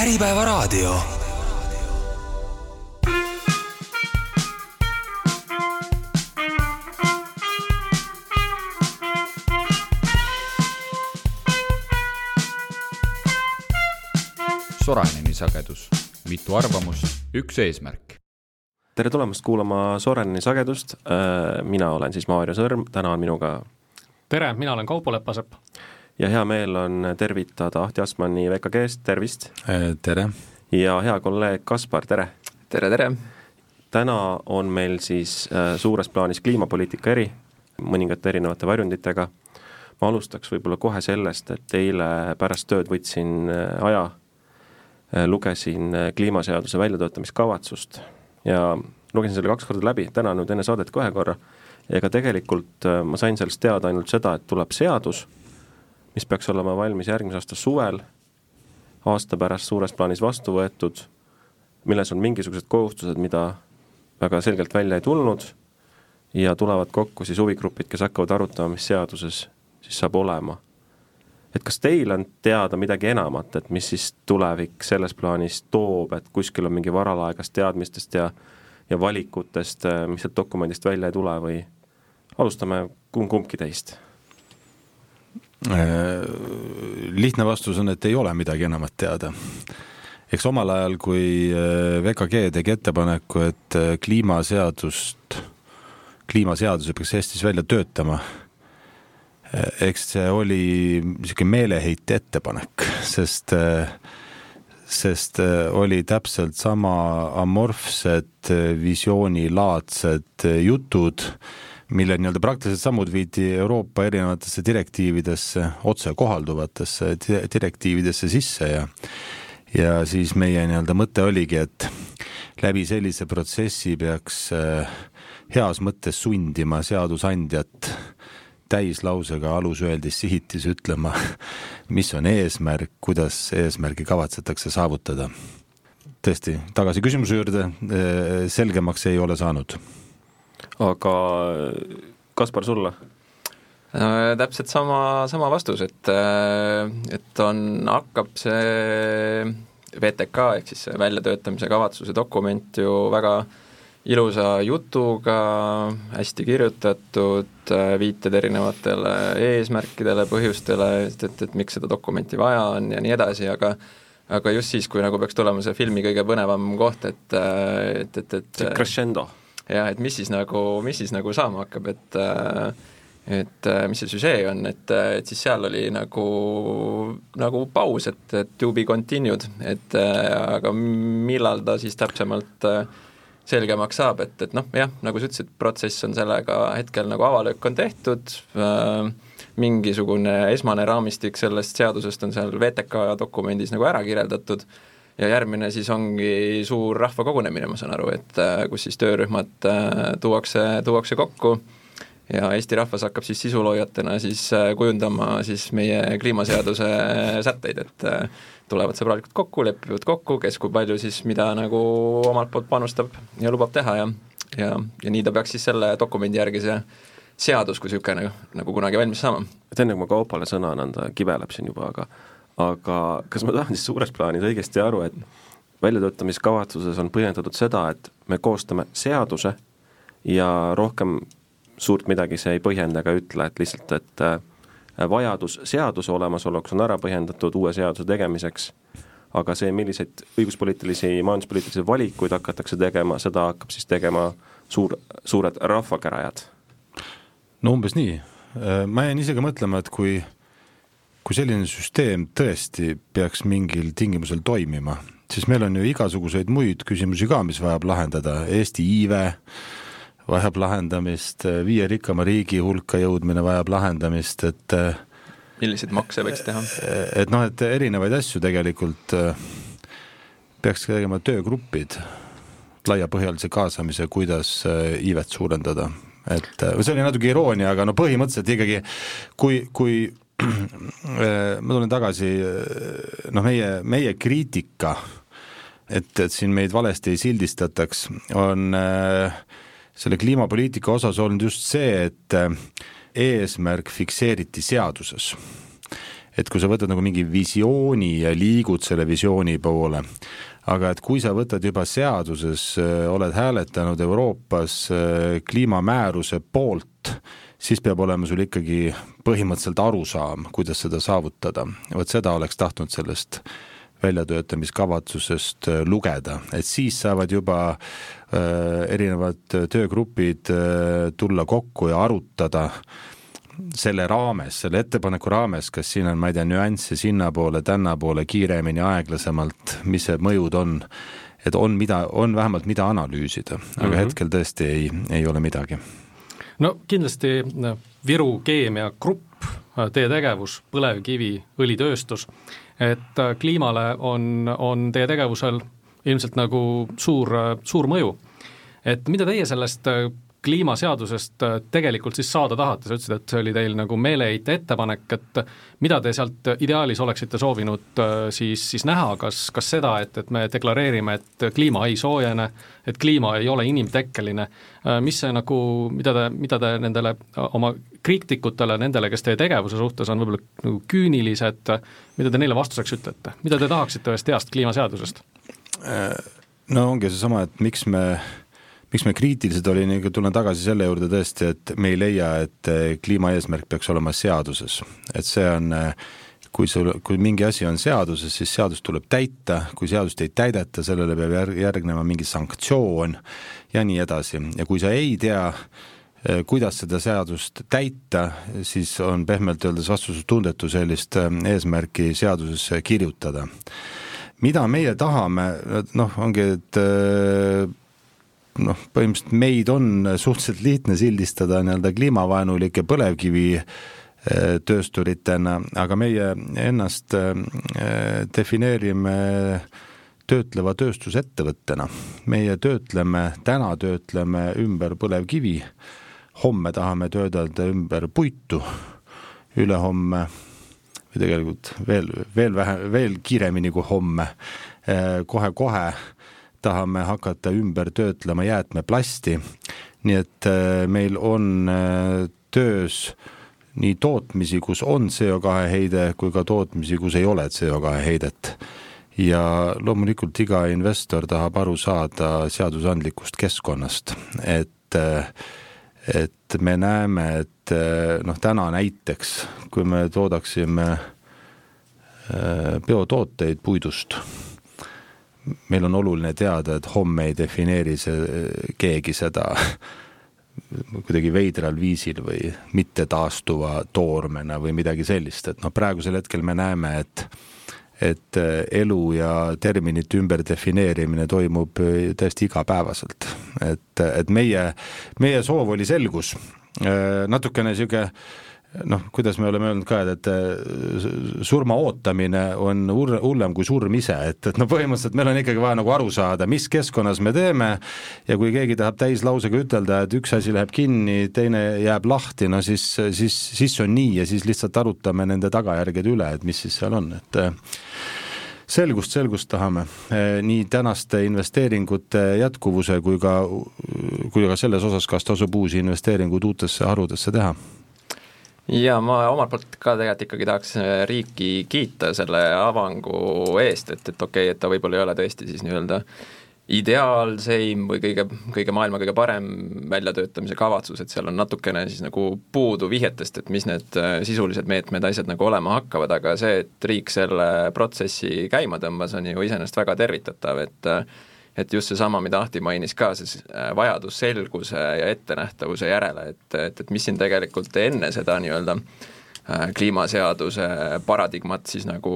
Äripäevaraadio. Soraineni sagedus, mitu arvamust, üks eesmärk. tere tulemast kuulama Soreneni sagedust, mina olen siis Maarja Sõrm, täna on minuga tere, mina olen Kaupo Lepasepp. Ja hea meel on tervitada Ahti Asmanni VKG-st, tervist! tere! ja hea kolleeg Kaspar, tere! tere, tere! täna on meil siis äh, suures plaanis kliimapoliitika eri, mõningate erinevate varjunditega, ma alustaks võib-olla kohe sellest, et eile pärast tööd võtsin äh, aja, äh, lugesin kliimaseaduse väljatöötamiskavatsust ja lugesin selle kaks korda läbi, täna nüüd enne saadet ka ühe korra, ega tegelikult ma sain sellest teada ainult seda, et tuleb seadus, mis peaks olema valmis järgmise aasta suvel, aasta pärast suures plaanis vastu võetud, milles on mingisugused kohustused, mida väga selgelt välja ei tulnud ja tulevad kokku siis huvigrupid, kes hakkavad arutama, mis seaduses siis saab olema. et kas teil on teada midagi enamat, et mis siis tulevik selles plaanis toob, et kuskil on mingi varalaegast teadmistest ja ja valikutest, mis sealt dokumendist välja ei tule või alustame kumb, kumbki teist? Äh, lihtne vastus on, et ei ole midagi enamat teada. Eks omal ajal, kui äh, VKG tegi ettepaneku, et äh, kliimaseadust, kliimaseaduse peaks Eestis välja töötama, eks see oli niisugune meeleheite ettepanek, sest, sest oli täpselt sama amorfsed visioonilaadsed jutud, mille nii-öelda praktilised sammud viidi Euroopa erinevatesse direktiividesse, otse kohalduvatesse direktiividesse sisse ja ja siis meie nii-öelda mõte oligi, et läbi sellise protsessi peaks äh, heas mõttes sundima seadusandjat täislausega alusöeldis sihitis ütlema, mis on eesmärk, kuidas eesmärgi kavatsetakse saavutada. tõesti, tagasi küsimuse juurde, äh, selgemaks ei ole saanud. Aga Kaspar, sulle? Äh, täpselt sama, sama vastus, et, äh, et on, hakkab see VTK ehk siis see väljatöötamise kavatsuse dokument ju väga ilusa jutuga, hästi kirjutatud, äh, viited erinevatele eesmärkidele, põhjustele, et, et, et miks seda dokumenti vaja on ja nii edasi, aga aga just siis, kui nagu peaks tulema see filmi kõige põnevam koht, et, et, et, et see crescendo. Jah, et mis siis nagu, mis siis nagu saama hakkab, et äh, et äh, mis see süžee on, et, äh, et siis seal oli nagu, nagu paus, et, et to be continued, et äh, aga millal ta siis täpsemalt selgemaks saab, et, et noh, jah, nagu sa ütlesid, protsess on sellega hetkel nagu avalöök on tehtud äh,, mingisugune esmane raamistik sellest seadusest on seal VTK dokumendis nagu ära kirjeldatud ja järgmine siis ongi suur rahvakogunemine, ma saan aru, et kus siis töörühmad tuuakse, tuuakse kokku ja Eesti rahvas hakkab siis sisuloojatena siis äh, kujundama siis meie kliimaseaduse sätteid, et äh, tulevad sõbralikult kokku, lepivad kokku, kes kui palju siis mida nagu omalt poolt panustab ja lubab teha ja ja, ja nii ta peaks siis selle dokumendi järgi see seadus kui niisugune nagu, nagu kunagi valmis saama. et enne kui ma Kaupale sõna annan, ta kibeleb siin juba, aga aga kas ma tahan siis suures plaanis õigesti aru, et väljatöötamiskavatsuses on põhjendatud seda, et me koostame seaduse ja rohkem suurt midagi see ei põhjenda ega ütle, et lihtsalt, et äh, vajadus seaduse olemasoluks on ära põhjendatud uue seaduse tegemiseks, aga see, milliseid õiguspoliitilisi, majanduspoliitilisi valikuid hakatakse tegema, seda hakkab siis tegema suur, suured rahvakärajad. no umbes nii, äh, ma jäin ise ka mõtlema, et kui, kui selline süsteem tõesti peaks mingil tingimusel toimima, siis meil on ju igasuguseid muid küsimusi ka, mis vajab lahendada, Eesti iive, vajab lahendamist, viie rikkama riigi hulka jõudmine vajab lahendamist, et milliseid makse võiks teha? et noh, et erinevaid asju tegelikult peaks tegema töögrupid, laiapõhjalise kaasamise, kuidas iivet suurendada, et see oli natuke iroonia, aga no põhimõtteliselt ikkagi kui, kui ma tulen tagasi, noh, meie, meie kriitika, et, et siin meid valesti ei sildistataks, on äh, selle kliimapoliitika osas olnud just see, et äh, eesmärk fikseeriti seaduses. et kui sa võtad nagu mingi visiooni ja liigud selle visiooni poole, aga et kui sa võtad juba seaduses, oled hääletanud Euroopas kliimamääruse poolt, siis peab olema sul ikkagi põhimõtteliselt arusaam, kuidas seda saavutada. vot seda oleks tahtnud sellest väljatöötamiskavatsusest äh, lugeda, et siis saavad juba äh, erinevad töögrupid äh, tulla kokku ja arutada selle raames, selle ettepaneku raames, kas siin on, ma ei tea, nüansse sinnapoole, tännapoole, kiiremini, aeglasemalt, mis see mõjud on, et on mida, on vähemalt mida analüüsida, aga mm -hmm. hetkel tõesti ei, ei ole midagi no kindlasti Viru Keemiagrupp, teie tegevus, põlevkivi, õlitööstus, et äh, kliimale on, on teie tegevusel ilmselt nagu suur, suur mõju. et mida teie sellest äh, kliimaseadusest äh, tegelikult siis saada tahate, sa ütlesid, et see oli teil nagu meeleheite ettepanek, et mida te sealt ideaalis oleksite soovinud äh, siis, siis näha, kas, kas seda, et, et me deklareerime, et kliima ei soojene, et kliima ei ole inimtekkeline, äh, mis see nagu, mida te, mida te nendele oma kriitikutele, nendele, kes teie tegevuse suhtes on võib-olla nagu küünilised, mida te neile vastuseks ütlete, mida te tahaksite ühest heast kliimaseadusest? no ongi seesama, et miks me miks me kriitilised olime, tulen tagasi selle juurde tõesti, et me ei leia, et eh, kliimaeesmärk peaks olema seaduses, et see on eh, kui sul, kui mingi asi on seaduses, siis seadust tuleb täita, kui seadust ei täideta, sellele peab järgnema mingi sanktsioon ja nii edasi ja kui sa ei tea, eh, kuidas seda seadust täita, siis on pehmelt öeldes vastutustundetu sellist eesmärki seadusesse kirjutada. mida meie tahame, noh, ongi, et noh, põhimõtteliselt meid on suhteliselt lihtne sildistada nii-öelda kliimavaenulike põlevkivi eh, töösturitena, aga meie ennast eh, defineerime töötleva tööstusettevõttena. meie töötleme, täna töötleme ümber põlevkivi, homme tahame töödelda ümber puitu, ülehomme või tegelikult veel, veel vähe, veel kiiremini kui homme eh, kohe-kohe tahame hakata ümber töötlema jäätmeplasti, nii et äh, meil on äh, töös nii tootmisi, kus on CO2 heide, kui ka tootmisi, kus ei ole CO2 heidet. ja loomulikult iga investor tahab aru saada seadusandlikust keskkonnast, et äh, et me näeme, et noh, täna näiteks, kui me toodaksime biotooteid puidust meil on oluline teada, et homme ei defineeri see, keegi seda kuidagi veidral viisil või mittetaastuva toormena või midagi sellist, et noh, praegusel hetkel me näeme, et et elu ja terminite ümberdefineerimine toimub täiesti igapäevaselt. et, et meie, meie soov oli selgus, natukene niisugune noh, kuidas me oleme öelnud ka, et, et surma ootamine on hullem kui surm ise, et, et no põhimõtteliselt meil on ikkagi vaja nagu aru saada, mis keskkonnas me teeme ja kui keegi tahab täislausega ütelda, et üks asi läheb kinni, teine jääb lahti, no siis, siis, siis on nii ja siis lihtsalt arutame nende tagajärgede üle, et mis siis seal on, et selgust, selgust tahame. Nii tänaste investeeringute jätkuvuse kui ka, kui ka selles osas, kas tasub uusi investeeringuid uutesse harudesse teha ja ma omalt poolt ka tegelikult ikkagi tahaks äh, riiki kiita selle avangu eest, et, et okei okay,, et ta võib-olla ei ole tõesti siis nii-öelda ideaalseim või kõige, kõige maailma kõige parem väljatöötamise kavatsus, et seal on natukene siis nagu puudu vihjetest, et mis need äh, sisulised meetmed, asjad nagu olema hakkavad, aga see, et riik selle protsessi käima tõmbas, on ju iseenesest väga tervitatav, et äh, et just seesama, mida Ahti mainis ka, siis äh, vajadus selguse ja ettenähtavuse järele, et, et, et mis siin tegelikult enne seda nii-öelda äh, kliimaseaduse paradigmat siis nagu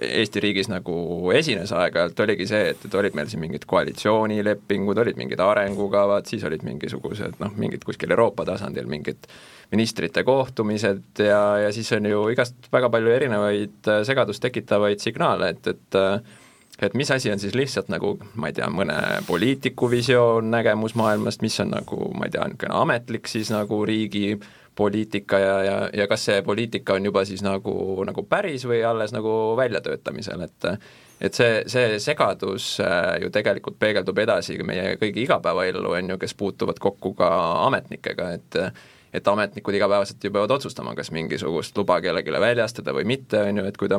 Eesti riigis nagu esines aeg-ajalt, oligi see, et, et olid meil siin mingid koalitsioonilepingud, olid mingid arengukavad, siis olid mingisugused noh, mingid kuskil Euroopa tasandil mingid ministrite kohtumised ja, ja siis on ju igast väga palju erinevaid äh, segadust tekitavaid signaale, et, et et mis asi on siis lihtsalt nagu, ma ei tea, mõne poliitiku visioon, nägemus maailmast, mis on nagu, ma ei tea, niisugune ametlik siis nagu riigi poliitika ja, ja, ja kas see poliitika on juba siis nagu, nagu päris või alles nagu väljatöötamisel, et et see, see segadus äh, ju tegelikult peegeldub edasi meie kõigi igapäevaellu, on ju, kes puutuvad kokku ka ametnikega, et et ametnikud igapäevaselt ju peavad otsustama, kas mingisugust luba kellelegi väljastada või mitte, on ju, et kui ta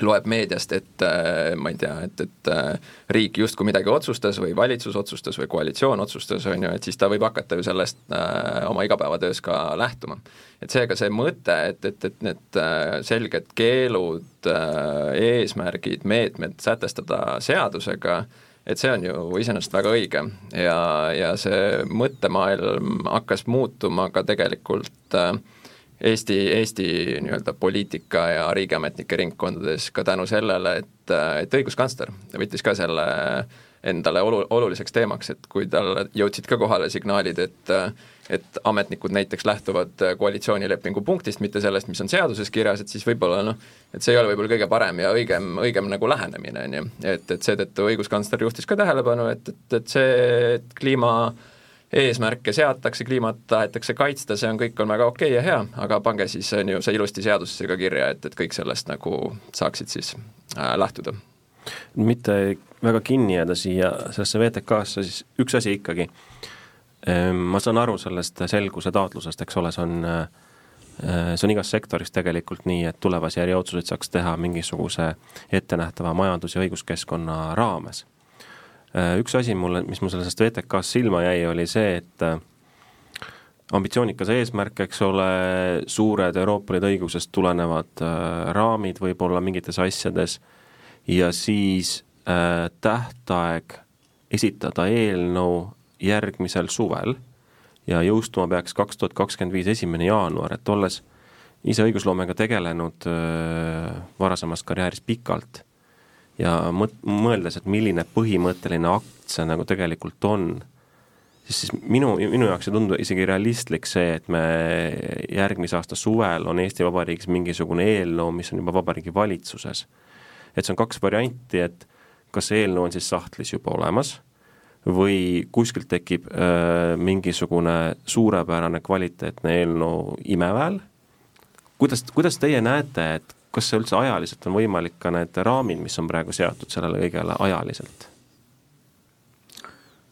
loeb meediast, et äh, ma ei tea, et, et äh, riik justkui midagi otsustas või valitsus otsustas või koalitsioon otsustas, on ju, et siis ta võib hakata ju sellest äh, oma igapäevatöös ka lähtuma. et seega see mõte, et, et, et need selged keelud eesmärgid, meetmed sätestada seadusega, et see on ju iseenesest väga õige ja, ja see mõttemaailm hakkas muutuma ka tegelikult äh, Eesti, Eesti nii-öelda poliitika ja riigiametnike ringkondades ka tänu sellele, et, et õiguskantsler võttis ka selle endale olu-, oluliseks teemaks, et kui tal jõudsid ka kohale signaalid, et et ametnikud näiteks lähtuvad koalitsioonilepingu punktist, mitte sellest, mis on seaduses kirjas, et siis võib-olla noh, et see ei ole võib-olla kõige parem ja õigem, õigem nagu lähenemine, on ju. et, et seetõttu õiguskantsler juhtis ka tähelepanu, et, et, et see, et kliima äh, eesmärke seatakse, kliimat tahetakse kaitsta, see on, kõik on väga okei okay ja hea, aga pange siis, on ju, see ilusti seadusesse ka kirja, et, et kõik sellest nagu saaksid siis äh, lähtuda. mitte väga kinni jääda siia sellesse VTK-sse, siis üks asi ikkagi, ehm, ma saan aru sellest selguse taotlusest, eks ole, see on äh, see on igas sektoris tegelikult nii, et tulevasi äriotsuseid saaks teha mingisuguse ettenähtava majandus- ja õiguskeskkonna raames üks asi mulle, mis mul sellest VTK-st silma jäi, oli see, et äh, ambitsioonikas eesmärk, eks ole, suured Euroopa Liidu õigusest tulenevad äh, raamid võib-olla mingites asjades ja siis äh, tähtaeg esitada eelnõu järgmisel suvel ja jõustuma peaks kaks tuhat kakskümmend viis esimene jaanuar, et olles ise õigusloomega tegelenud äh, varasemas karjääris pikalt ja mõt-, mõeldes, et milline põhimõtteline akt see nagu tegelikult on, siis, siis minu, minu jaoks ei tundu isegi realistlik see, et me järgmise aasta suvel on Eesti Vabariigis mingisugune eelnõu, mis on juba Vabariigi Valitsuses. et see on kaks varianti, et kas see eelnõu on siis sahtlis juba olemas või kuskilt tekib öö, mingisugune suurepärane kvaliteetne eelnõu imeväel, kuidas, kuidas teie näete, et kas see üldse ajaliselt on võimalik ka need raamid, mis on praegu seatud sellele kõigele ajaliselt?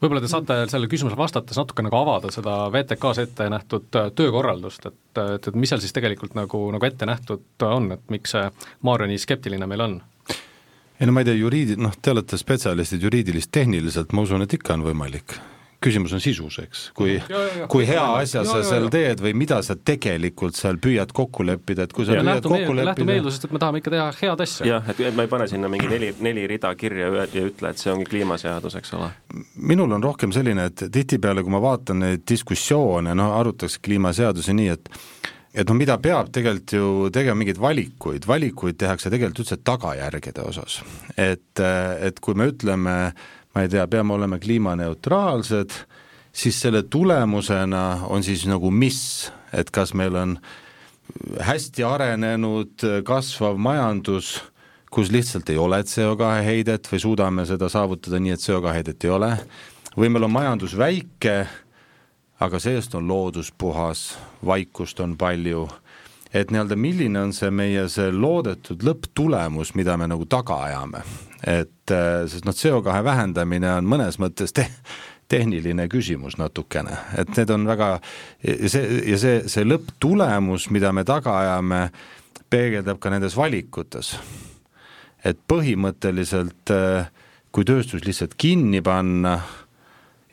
võib-olla te saate sellele küsimusele vastates natuke nagu avada seda VTK-s ette nähtud äh, töökorraldust, et, et, et mis seal siis tegelikult nagu, nagu ette nähtud on, et miks see Maarja nii skeptiline meil on? ei no ma ei tea, juriidi-, noh, te olete spetsialistid juriidilist-tehniliselt, ma usun, et ikka on võimalik küsimus on sisus, eks, kui, kui hea asja sa seal teed või mida sa tegelikult seal püüad kokku leppida, et kui sa ja püüad kokku leppida lähtume eeldusest, et me tahame ikka teha head asja. jah, et ma ei pane sinna mingi neli, neli rida kirja ja ütle, et see ongi kliimaseadus, eks ole. minul on rohkem selline, et tihtipeale, kui ma vaatan neid diskussioone, noh, arutatakse kliimaseadusi nii, et et noh, mida peab tegelikult ju tegema mingeid valikuid, valikuid tehakse tegelikult üldse tagajärgede osas. et, et kui me ütleme äh, ma ei tea, peame olema kliimaneutraalsed, siis selle tulemusena on siis nagu mis, et kas meil on hästi arenenud kasvav majandus, kus lihtsalt ei ole CO2 heidet või suudame seda saavutada nii, et CO2 heidet ei ole, või meil on majandus väike, aga see-eest on loodus puhas, vaikust on palju et nii-öelda milline on see meie see loodetud lõpptulemus, mida me nagu taga ajame. et äh, sest noh, CO2 vähendamine on mõnes mõttes te-, tehniline küsimus natukene, et need on väga, see, ja see, see lõpptulemus, mida me taga ajame, peegeldab ka nendes valikutes. et põhimõtteliselt äh, kui tööstus lihtsalt kinni panna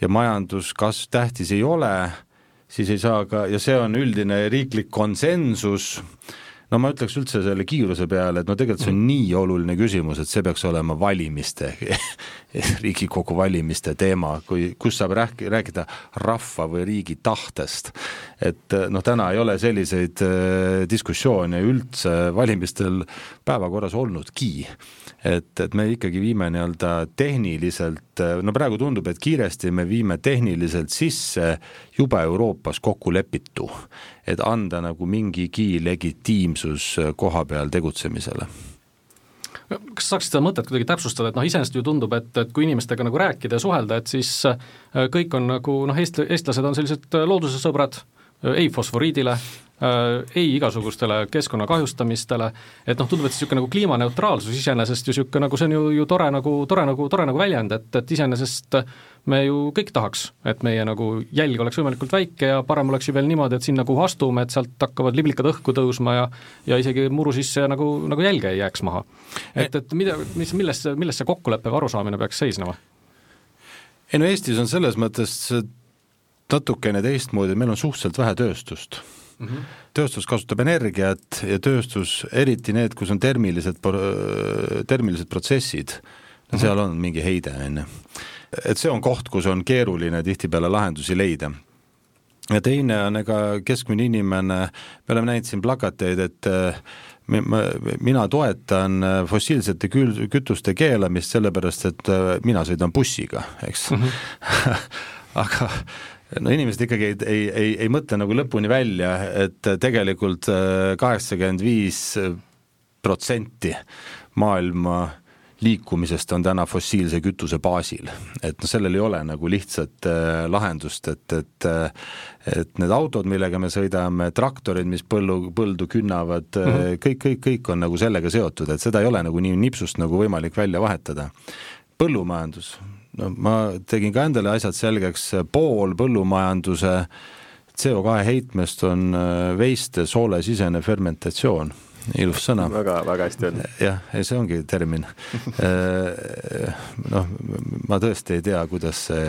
ja majanduskasv tähtis ei ole, siis ei saa ka, ja see on üldine riiklik konsensus, no ma ütleks üldse selle kiiruse peale, et no tegelikult see on nii oluline küsimus, et see peaks olema valimiste Riigikogu valimiste teema, kui, kus saab rääk-, rääkida rahva või riigi tahtest. et noh, täna ei ole selliseid äh, diskussioone üldse valimistel päevakorras olnudki et, et me ikkagi viime nii-öelda tehniliselt, no praegu tundub, et kiiresti me viime tehniliselt sisse juba Euroopas kokku lepitu, et anda nagu mingigi legitiimsus koha peal tegutsemisele. Kas saaks seda mõtet kuidagi täpsustada, et noh, iseenesest ju tundub, et, et kui inimestega nagu rääkida ja suhelda, et siis kõik on nagu noh, eest-, eestlased on sellised looduse sõbrad, ei fosforiidile, ei igasugustele keskkonna kahjustamistele, et noh, tundub, et niisugune nagu kliimaneutraalsus iseenesest ju niisugune nagu see on ju, ju tore nagu, tore nagu, tore nagu väljend, et, et iseenesest me ju kõik tahaks, et meie nagu jälg oleks võimalikult väike ja parem oleks ju veel niimoodi, et sinna, kuhu astume, et sealt hakkavad liblikad õhku tõusma ja ja isegi muru sisse nagu, nagu jälge ei jääks maha. et, et mida, mis, milles, milles see kokkulepe või arusaamine peaks seisnema? ei no Eestis on selles mõttes natukene teistmoodi, meil on suhteliselt vähe tööstust mm. -hmm. tööstus kasutab energiat ja tööstus, eriti need, kus on termilised, termilised protsessid mm, -hmm. seal on mingi heide, on ju. et see on koht, kus on keeruline tihtipeale lahendusi leida ja teine on, ega keskmine inimene, me oleme näinud siin plakateid, et ma, mina toetan fossiilsete kül-, kütuste keelamist sellepärast, et äh, mina sõidan bussiga, eks mm. -hmm. aga no inimesed ikkagi ei, ei, ei, ei mõtle nagu lõpuni välja, et tegelikult äh, kaheksakümmend viis protsenti maailma liikumisest on täna fossiilse kütuse baasil. et noh, sellel ei ole nagu lihtsat äh, lahendust, et, et äh, et need autod, millega me sõidame, traktorid, mis põllu, põldu künnavad mm, -hmm. kõik, kõik, kõik on nagu sellega seotud, et seda ei ole nagu nii nipsust nagu võimalik välja vahetada. põllumajandus, no ma tegin ka endale asjad selgeks, pool põllumajanduse CO2 heitmest on äh, veiste soolesisene fermentatsioon, ilus sõna. väga, väga hästi öeldud. jah, ja see ongi termin. Äh, noh, ma tõesti ei tea, kuidas see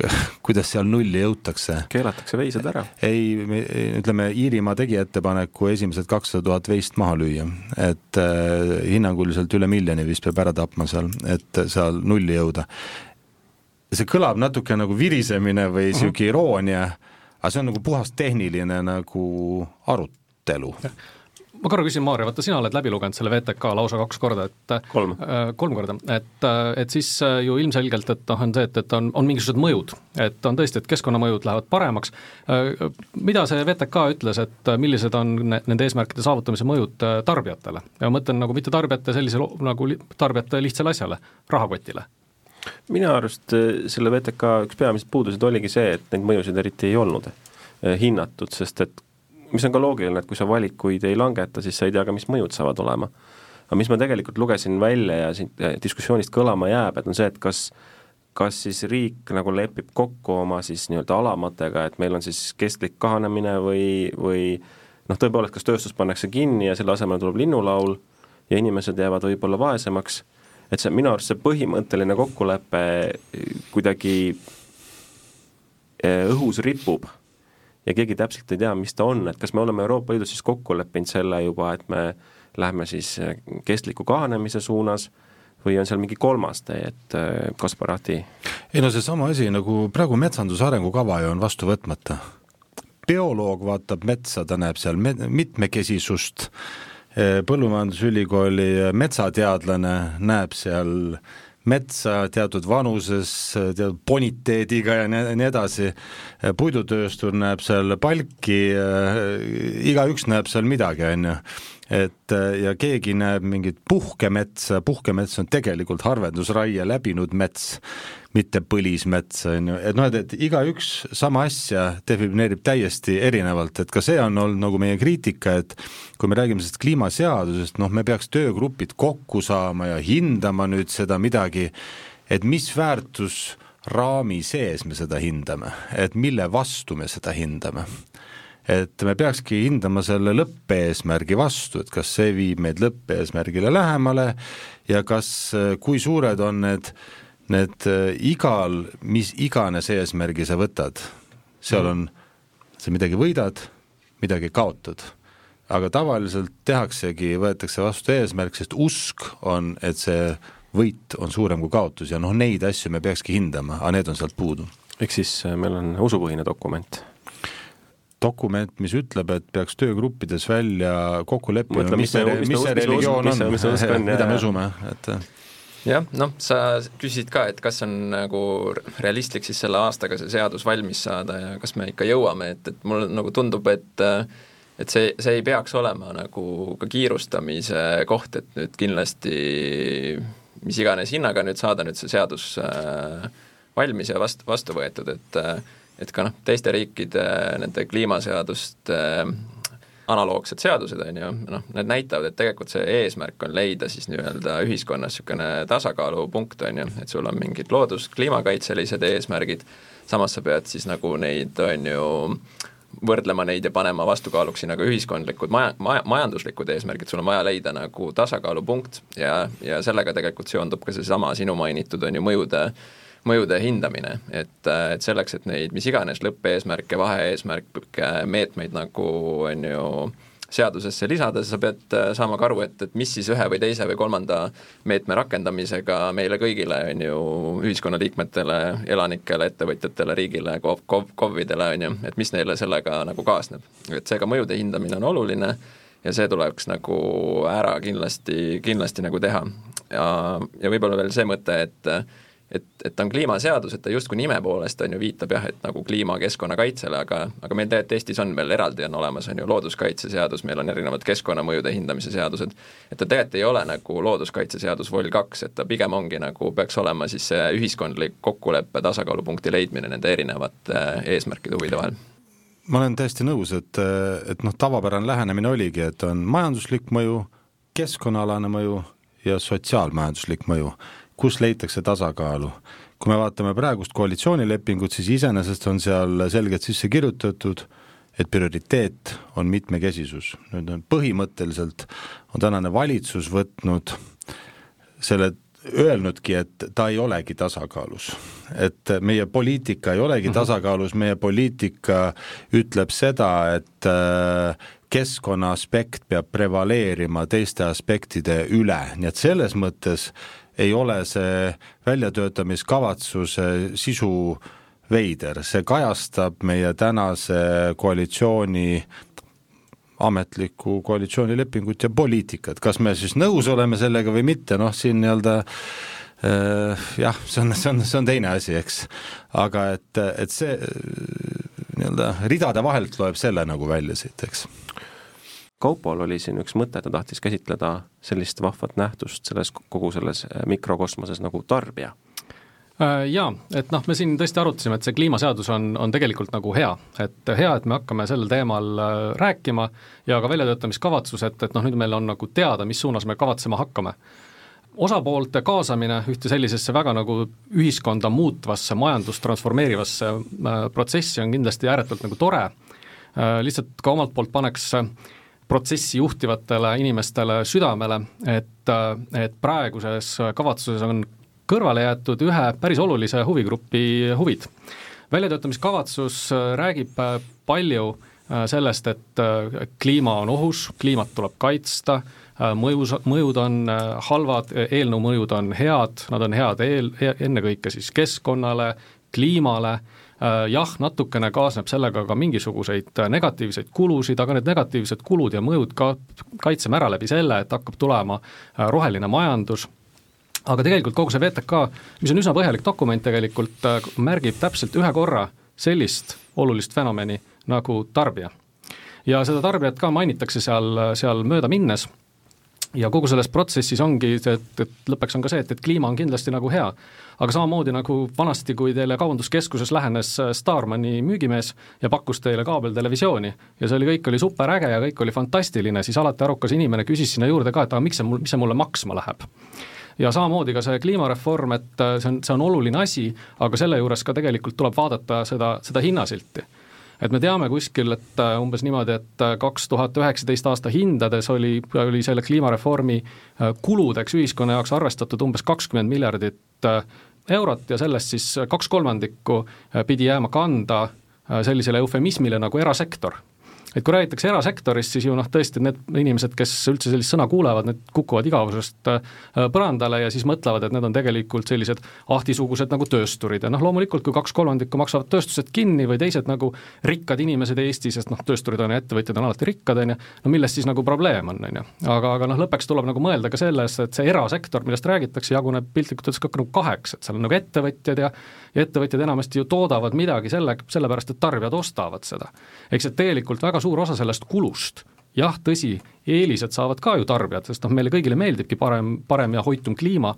kuidas seal nulli jõutakse. keelatakse veised ära? ei, ütleme, Iirimaa tegi ettepaneku esimesed kakssada tuhat veist maha lüüa, et äh, hinnanguliselt üle miljoni vist peab ära tapma seal, et seal nulli jõuda. see kõlab natuke nagu virisemine või uh -huh. iroonia, aga see on nagu puhas tehniline nagu arutelu ma korra küsin, Maarja, vaata sina oled läbi lugenud selle VTK lausa kaks korda, et kolm, äh, kolm korda, et, äh, et siis äh, ju ilmselgelt, et noh, on see, et, et on, on mingisugused mõjud, et on tõesti, et keskkonnamõjud lähevad paremaks, mida see VTK ütles, et millised on ne, nende eesmärkide saavutamise mõjud tarbijatele? ja ma mõtlen nagu mitte tarbijate sellisele, nagu tarbijate lihtsale asjale, rahakotile. Minu arust selle VTK üks peamised puudused oligi see, et neid mõjusid eriti ei olnud hinnatud, sest et mis on ka loogiline, et kui sa valikuid ei langeta, siis sa ei tea ka, mis mõjud saavad olema. aga mis ma tegelikult lugesin välja ja siin diskussioonist kõlama jääb, et on see, et kas kas siis riik nagu lepib kokku oma siis nii-öelda alamatega, et meil on siis kestlik kahanemine või, või noh, tõepoolest, kas tööstus pannakse kinni ja selle asemel tuleb linnulaul ja inimesed jäävad võib-olla vaesemaks, et see minu arust see põhimõtteline kokkulepe kuidagi eh, õhus ripub ja keegi täpselt ei tea, mis ta on, et kas me oleme Euroopa Liidus siis kokku leppinud selle juba, et me lähme siis äh, kestliku kahanemise suunas või on seal mingi kolmas tee, et äh, Kasparati? ei no seesama asi, nagu praegu metsanduse arengukava ju on vastu võtmata. bioloog vaatab metsa, ta näeb seal me-, mitmekesisust, äh, põllumajandusülikooli metsateadlane näeb seal metsa teatud vanuses, teatud boniteediga ja nii, edasi, puidutööstur näeb seal palki, igaüks näeb seal midagi, on ju. Et ja keegi näeb mingit puhkemetsa, puhkemets on tegelikult harvendusraie läbinud mets, mitte põlismets, on ju, et noh, et, et igaüks sama asja defineerib täiesti erinevalt, et ka see on olnud nagu meie kriitika, et kui me räägime sellest kliimaseadusest, noh, me peaks töögrupid kokku saama ja hindama nüüd seda midagi, et mis väärtusraami sees me seda hindame, et mille vastu me seda hindame. Et me peakski hindama selle lõppeesmärgi vastu, et kas see viib meid lõppeesmärgile lähemale ja kas, kui suured on need need äh, igal, mis iganes eesmärgi sa võtad, seal on, sa midagi võidad, midagi kaotad. aga tavaliselt tehaksegi, võetakse vastu eesmärk, sest usk on, et see võit on suurem kui kaotus ja noh, neid asju me peakski hindama, aga need on sealt puudu. ehk siis äh, meil on usupõhine dokument dokument, mis ütleb, et peaks töögruppides välja kokku leppima, mis see, mis see religioon on, mida me usume, et jah, noh, sa küsisid ka, et kas on nagu realistlik siis selle aastaga see seadus valmis saada ja kas me ikka jõuame, et, et mulle nagu tundub, et et see, see ei peaks olema nagu ka kiirustamise koht, et nüüd kindlasti mis iganes hinnaga nüüd saada nüüd see seadus äh, valmis ja vastu, vastu võetud, et äh, et ka noh, teiste riikide nende kliimaseaduste analoogsed seadused, on ju, noh, need näitavad, et tegelikult see eesmärk on leida siis nii-öelda ühiskonnas niisugune tasakaalupunkt, on ju, et sul on mingid loodus-, kliimakaitselised eesmärgid, samas sa pead siis nagu neid, on ju, võrdlema neid ja panema vastukaaluks siin nagu ühiskondlikud maja, maja, majanduslikud eesmärgid, sul on vaja leida nagu tasakaalupunkt ja, ja sellega tegelikult seondub ka seesama sinu mainitud, on ju, mõjude mõjude hindamine, et, et selleks, et neid mis iganes lõppeesmärke, vahe-eesmärke, meetmeid nagu on ju seadusesse lisada, sa pead saama ka aru, et, et mis siis ühe või teise või kolmanda meetme rakendamisega meile kõigile, on ju, ühiskonnaliikmetele, elanikele, ettevõtjatele, riigile, KOV, KOV, KOV-idele, on ju, et mis neile sellega nagu kaasneb. et seega mõjude hindamine on oluline ja see tuleks nagu ära kindlasti, kindlasti nagu teha. ja, ja võib-olla veel see mõte, et et, et ta on kliimaseadus, et ta justkui nime poolest on ju, viitab jah, et nagu kliima, keskkonnakaitsele, aga aga meil tegelikult Eestis on veel eraldi on olemas, on ju, looduskaitseseadus, meil on erinevad keskkonnamõjude hindamise seadused, et ta tegelikult ei ole nagu looduskaitseseadus vol kaks, et ta pigem ongi nagu, peaks olema siis see ühiskondlik kokkulepe, tasakaalupunkti leidmine nende erinevate eesmärkide, huvide vahel. Ma olen täiesti nõus, et, et noh, tavapärane lähenemine oligi, et on majanduslik mõju, keskkonnaalane mõju ja sotsiaalmajanduslik mõju kus leitakse tasakaalu. kui me vaatame praegust koalitsioonilepingut, siis iseenesest on seal selgelt sisse kirjutatud, et prioriteet on mitmekesisus. nüüd on põhimõtteliselt, on tänane valitsus võtnud selle öelnudki, et ta ei olegi tasakaalus. et meie poliitika ei olegi mhm. tasakaalus, meie poliitika ütleb seda, et äh, keskkonna aspekt peab prevaleerima teiste aspektide üle, nii et selles mõttes ei ole see väljatöötamiskavatsuse sisu veider, see kajastab meie tänase koalitsiooni ametlikku koalitsioonilepingut ja poliitikat, kas me siis nõus oleme sellega või mitte, noh siin nii-öelda äh, jah, see on, see on, see on teine asi, eks. aga et, et see nii-öelda ridade vahelt loeb selle nagu välja siit, eks Kaupol oli siin üks mõte, ta tahtis käsitleda sellist vahvat nähtust selles, kogu selles äh, mikrokosmoses nagu tarbija. Äh, Jaa, et noh, me siin tõesti arutasime, et see kliimaseadus on, on tegelikult nagu hea, et hea, et me hakkame sel teemal äh, rääkima ja ka väljatöötamiskavatsus, et, et noh, nüüd meil on nagu teada, mis suunas me kavatsema hakkame. osapoolte kaasamine ühte sellisesse väga nagu ühiskonda muutvasse, majandust transformeerivasse protsessi on kindlasti ääretult nagu tore, lihtsalt ka omalt poolt paneks äh, protsessi juhtivatele inimestele südamele, et, et praeguses kavatsuses on kõrvale jäetud ühe päris olulise huvigrupi huvid. väljatöötamiskavatsus räägib palju sellest, et kliima on ohus, kliimat tuleb kaitsta, mõjus, mõjud on halvad, eelnõu mõjud on head, nad on head eel, ennekõike siis keskkonnale, kliimale. Äh, jah, natukene kaasneb sellega ka mingisuguseid äh, negatiivseid kulusid, aga need negatiivsed kulud ja mõjud ka kaitseme ära läbi selle, et hakkab tulema äh, roheline majandus, aga tegelikult kogu see VTK, mis on üsna põhjalik dokument tegelikult, märgib täpselt ühe korra sellist olulist fenomeni nagu tarbija. ja seda tarbijat ka mainitakse seal, seal mööda minnes ja kogu selles protsessis ongi et, et lõppeks on ka see, et, et kliima on kindlasti nagu hea, aga samamoodi nagu vanasti, kui teile kaubanduskeskuses lähenes äh, Starmani müügimees ja pakkus teile kaabeltelevisiooni ja see oli, kõik oli superäge ja kõik oli fantastiline, siis alati arukas inimene küsis sinna juurde ka, et aga miks see mul, mis see mulle maksma läheb? Ja samamoodi ka see kliimareform, et äh, see on, see on oluline asi, aga selle juures ka tegelikult tuleb vaadata seda, seda hinnasilti et me teame kuskil, et äh, umbes niimoodi, et äh, kaks tuhat üheksateist aasta hindades oli, oli selle kliimareformi äh, kuludeks ühiskonna jaoks arvestatud umbes kakskümmend miljardit eurot ja sellest siis kaks kolmandikku pidi jääma kanda sellisele eufemismile nagu erasektor et kui räägitakse erasektorist, siis ju noh, tõesti need inimesed, kes üldse sellist sõna kuulevad, need kukuvad igavusest äh, põrandale ja siis mõtlevad, et need on tegelikult sellised ahtisugused nagu töösturid ja noh, loomulikult kui kaks kolmandikku maksavad tööstused kinni või teised nagu rikkad inimesed Eestis, sest noh, töösturid on ja ettevõtjad on alati rikkad, on ju, no milles siis nagu probleem on, on ju. aga, aga noh, lõppeks tuleb nagu mõelda ka selles, et see erasektor, millest räägitakse, jaguneb piltlikult öeldes ka nagu kaheks, et seal on nagu ettevõtjad ja ja ettevõtjad enamasti ju toodavad midagi selle, sellepärast et tarbijad ostavad seda. eks see tegelikult väga suur osa sellest kulust. Jah, tõsi, eelised saavad ka ju tarbijad, sest noh, meile kõigile meeldibki parem, parem ja hoitum kliima,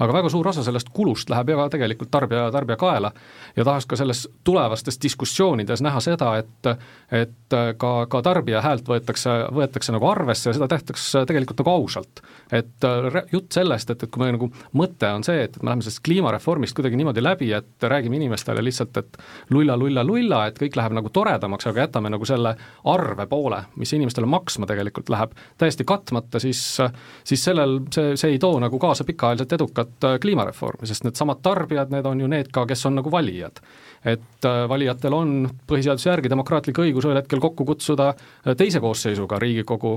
aga väga suur osa sellest kulust läheb ju ka tegelikult tarbija, tarbija kaela ja tahaks ka selles tulevastes diskussioonides näha seda, et et ka, ka tarbija häält võetakse, võetakse nagu arvesse ja seda tehtakse tegelikult nagu ausalt. et jutt sellest, et, et kui me nagu, mõte on see, et, et me läheme sellest kliimareformist kuidagi niimoodi läbi, et räägime inimestele lihtsalt, et lulla, lulla, lulla, et kõik läheb nagu toredamaks, aga jätame nagu selle arve poole, mis inimestele maksma tegelikult läheb, täiesti katmata, siis siis sellel, see, see ei too nagu kaasa pikaajaliselt edukat äh, kliimareformi, sest needsamad tarbijad, need on ju need ka, kes on nagu valijad. Et äh, valijatel on põhiseaduse järgi demokraatlik õigus ühel hetkel kokku kutsuda äh, teise koosseisuga Riigikogu,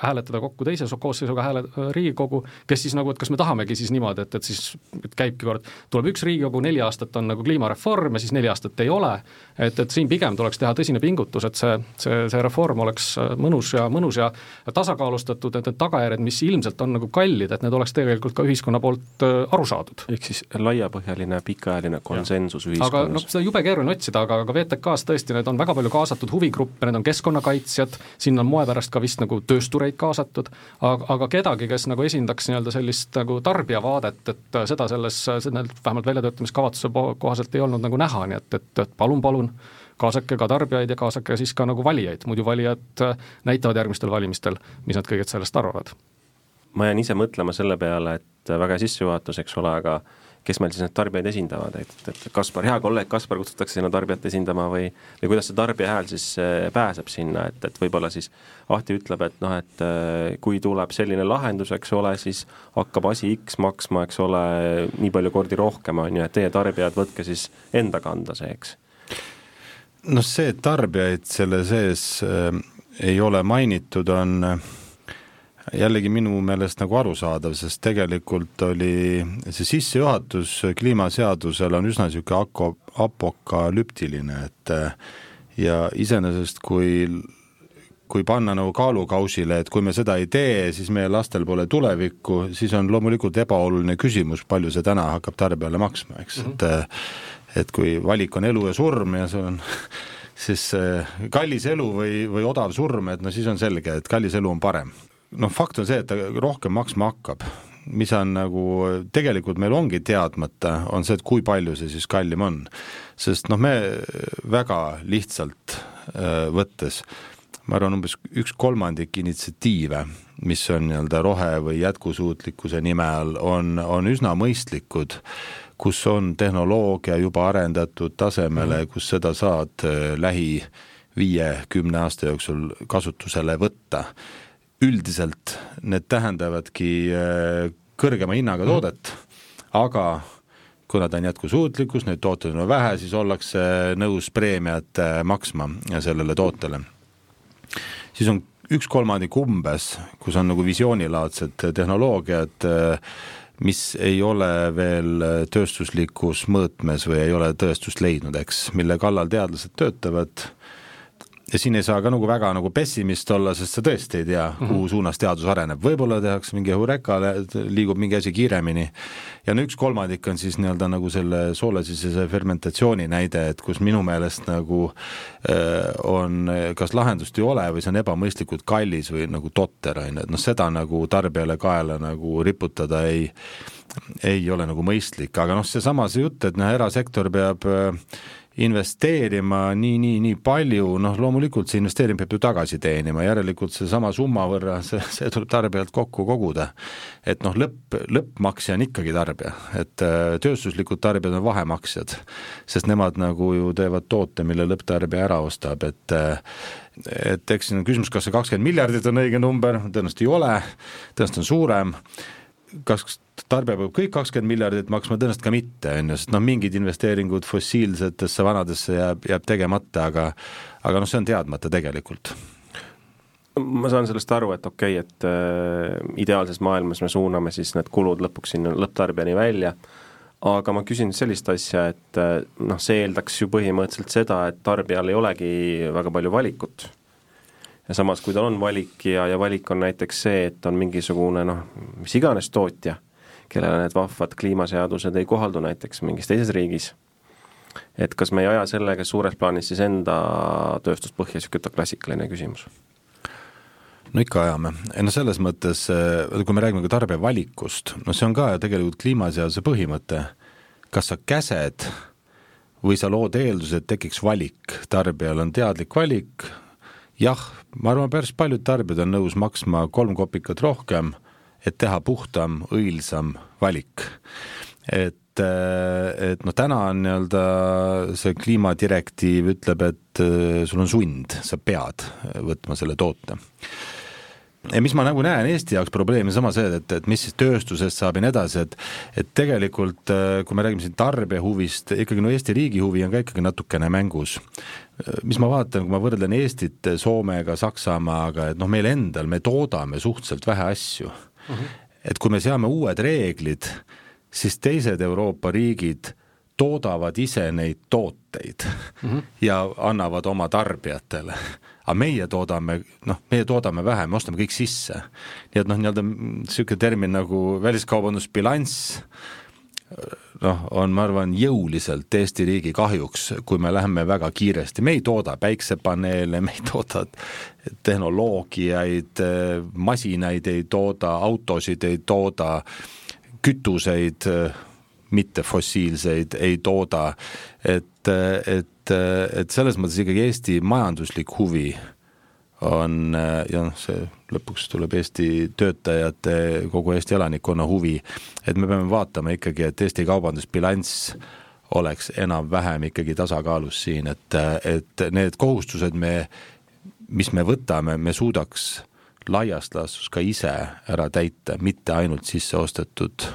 hääletada kokku teise koosseisuga hääle, Riigikogu, kes siis nagu, et kas me tahamegi siis niimoodi, et, et siis et käibki kord, tuleb üks Riigikogu, neli aastat on nagu kliimareform ja siis neli aastat ei ole, et, et siin pigem tuleks teha tõsine pingutus, et see, see, see reform oleks mõnus ja, mõnus ja tasakaalustatud, et need tagajärjed, mis ilmselt on nagu kallid, et need oleks tegelikult ka ühiskonna poolt aru saadud. ehk siis laiapõhjaline pikaajaline konsensus ühiskonnas. aga noh, seda jube keeruline otsida, aga, aga VTK-s tõesti, need on väga palju kaasatud huvigruppe, need on keskkonnakaitsjad, sinna on moe pärast ka vist nagu tööstureid kaasatud, aga, aga kedagi, kes nagu esindaks nii-öelda sellist nagu tarbija vaadet, et seda selles, vähemalt väljatöötamiskavatsuse kohaselt ei olnud nagu näha, nii et, et, et palun, palun, kaasake ka tarbijaid ja kaasake siis ka nagu valijaid, muidu valijad näitavad järgmistel valimistel, mis nad kõigest sellest arvavad. ma jään ise mõtlema selle peale, et väga sissejuhatus, eks ole, aga kes meil siis need tarbijaid esindavad, et, et Kaspar, hea kolleeg Kaspar kutsutakse sinna tarbijat esindama või või kuidas see tarbija hääl siis äh, pääseb sinna, et, et võib-olla siis Ahti ütleb, et noh, et äh, kui tuleb selline lahendus, eks ole, siis hakkab asi X maksma, eks ole, nii palju kordi rohkem, on ju, et teie tarbijad, võtke siis enda kanda see, eks. Noh, see, et tarbijaid selle sees äh, ei ole mainitud, on äh, jällegi minu meelest nagu arusaadav, sest tegelikult oli see sissejuhatus kliimaseadusele on üsna niisugune ako-, apokalüptiline, et ja iseenesest, kui kui panna nagu kaalukausile, et kui me seda ei tee, siis meie lastel pole tulevikku, siis on loomulikult ebaoluline küsimus, palju see täna hakkab tarbijale maksma, eks mm, -hmm. et et kui valik on elu ja surm ja see on siis kallis elu või, või odav surm, et no siis on selge, et kallis elu on parem. Noh, fakt on see, et ta rohkem maksma hakkab, mis on nagu tegelikult meil ongi teadmata, on see, et kui palju see siis kallim on. sest noh, me väga lihtsalt äh, võttes, ma arvan, umbes üks kolmandik initsiatiive, mis on nii-öelda rohe- või jätkusuutlikkuse nime all, on, on üsna mõistlikud, kus on tehnoloogia juba arendatud tasemele, kus seda saad äh, lähi viie-kümne aasta jooksul kasutusele võtta üldiselt need tähendavadki äh, kõrgema hinnaga mhm. toodet, aga kuna ta on jätkusuutlikkus, neid tooteid on vähe, siis ollakse nõus preemiat äh, maksma sellele tootele. siis on üks kolmandik umbes, kus on nagu visioonilaadsed tehnoloogiad, äh, mis ei ole veel tööstuslikus mõõtmes või ei ole tõestust leidnud, eks, mille kallal teadlased töötavad ja siin ei saa ka nagu väga nagu pessimist olla, sest sa tõesti ei tea, kuhu mm -hmm. suunas teadus areneb, võib-olla tehakse mingi eureka, liigub mingi asi kiiremini. ja no üks kolmandik on siis nii-öelda nagu selle soolesisese fermentatsiooni näide, et kus minu meelest nagu äh, on, kas lahendust ei ole või see on ebamõistlikult kallis või nagu totter, on ju, et noh, seda nagu tarbijale kaela nagu riputada ei ei ole nagu mõistlik, aga noh, seesama see jutt, et noh, erasektor peab äh, investeerima nii, nii, nii palju, noh loomulikult see investeering peab ju tagasi teenima, järelikult seesama summa võrra, see, see tuleb tarbijalt kokku koguda. et noh, lõpp, lõppmaksja on ikkagi tarbija, et äh, tööstuslikud tarbijad on vahemaksjad, sest nemad nagu ju teevad toote, mille lõpptarbija ära ostab, et äh, et eks siin on küsimus, kas see kakskümmend miljardit on õige number, tõenäoliselt ei ole, tõenäoliselt on suurem kas tarbija peab kõik kakskümmend miljardit maksma, tõenäoliselt ka mitte, on ju, sest noh, mingid investeeringud fossiilsetesse vanadesse jääb, jääb tegemata, aga aga noh, see on teadmata tegelikult. Ma saan sellest aru, et okei okay,, et äh, ideaalses maailmas me suuname siis need kulud lõpuks sinna lõpptarbijani välja, aga ma küsin sellist asja, et äh, noh, see eeldaks ju põhimõtteliselt seda, et tarbijal ei olegi väga palju valikut. Ja samas, kui tal on valik ja, ja valik on näiteks see, et on mingisugune noh, mis iganes tootja, kellele need vahvad kliimaseadused ei kohaldu näiteks mingis teises riigis, et kas me ei aja sellega suures plaanis siis enda tööstust põhja, niisugune klassikaline küsimus? no ikka ajame, no selles mõttes, kui me räägime ka tarbija valikust, no see on ka tegelikult kliimaseaduse põhimõte, kas sa käsed või sa lood eelduse, et tekiks valik, tarbijal on teadlik valik, jah, ma arvan, päris paljud tarbijad on nõus maksma kolm kopikat rohkem, et teha puhtam, õilsam valik. et et noh, täna on nii-öelda see kliimadirektiiv ütleb, et äh, sul on sund, sa pead võtma selle toote ja mis ma nagu näen Eesti jaoks probleemi, sama see, et, et mis siis tööstusest saab ja nii edasi, et et tegelikult äh, kui me räägime siin tarbija huvist, ikkagi no Eesti riigi huvi on ka ikkagi natukene mängus. Äh, mis ma vaatan, kui ma võrdlen Eestit Soomega, Saksamaaga, et noh, meil endal, me toodame suhteliselt vähe asju Mhm. -huh. et kui me seame uued reeglid, siis teised Euroopa riigid toodavad ise neid tooteid mm -hmm. ja annavad oma tarbijatele aga meie toodame, noh, meie toodame vähe, me ostame kõik sisse. nii et noh, nii-öelda niisugune termin nagu väliskaubandusbilanss noh, on, ma arvan, jõuliselt Eesti riigi kahjuks, kui me läheme väga kiiresti, me ei tooda päiksepaneele, me ei tooda tehnoloogiaid, masinaid ei tooda, autosid ei tooda, kütuseid, mittefossiilseid ei tooda, et, et et selles mõttes ikkagi Eesti majanduslik huvi on ja noh, see lõpuks tuleb Eesti töötajate, kogu Eesti elanikkonna huvi, et me peame vaatama ikkagi, et Eesti kaubandusbilanss oleks enam-vähem ikkagi tasakaalus siin, et, et need kohustused me, mis me võtame, me suudaks laias laastus ka ise ära täita, mitte ainult sisse ostetud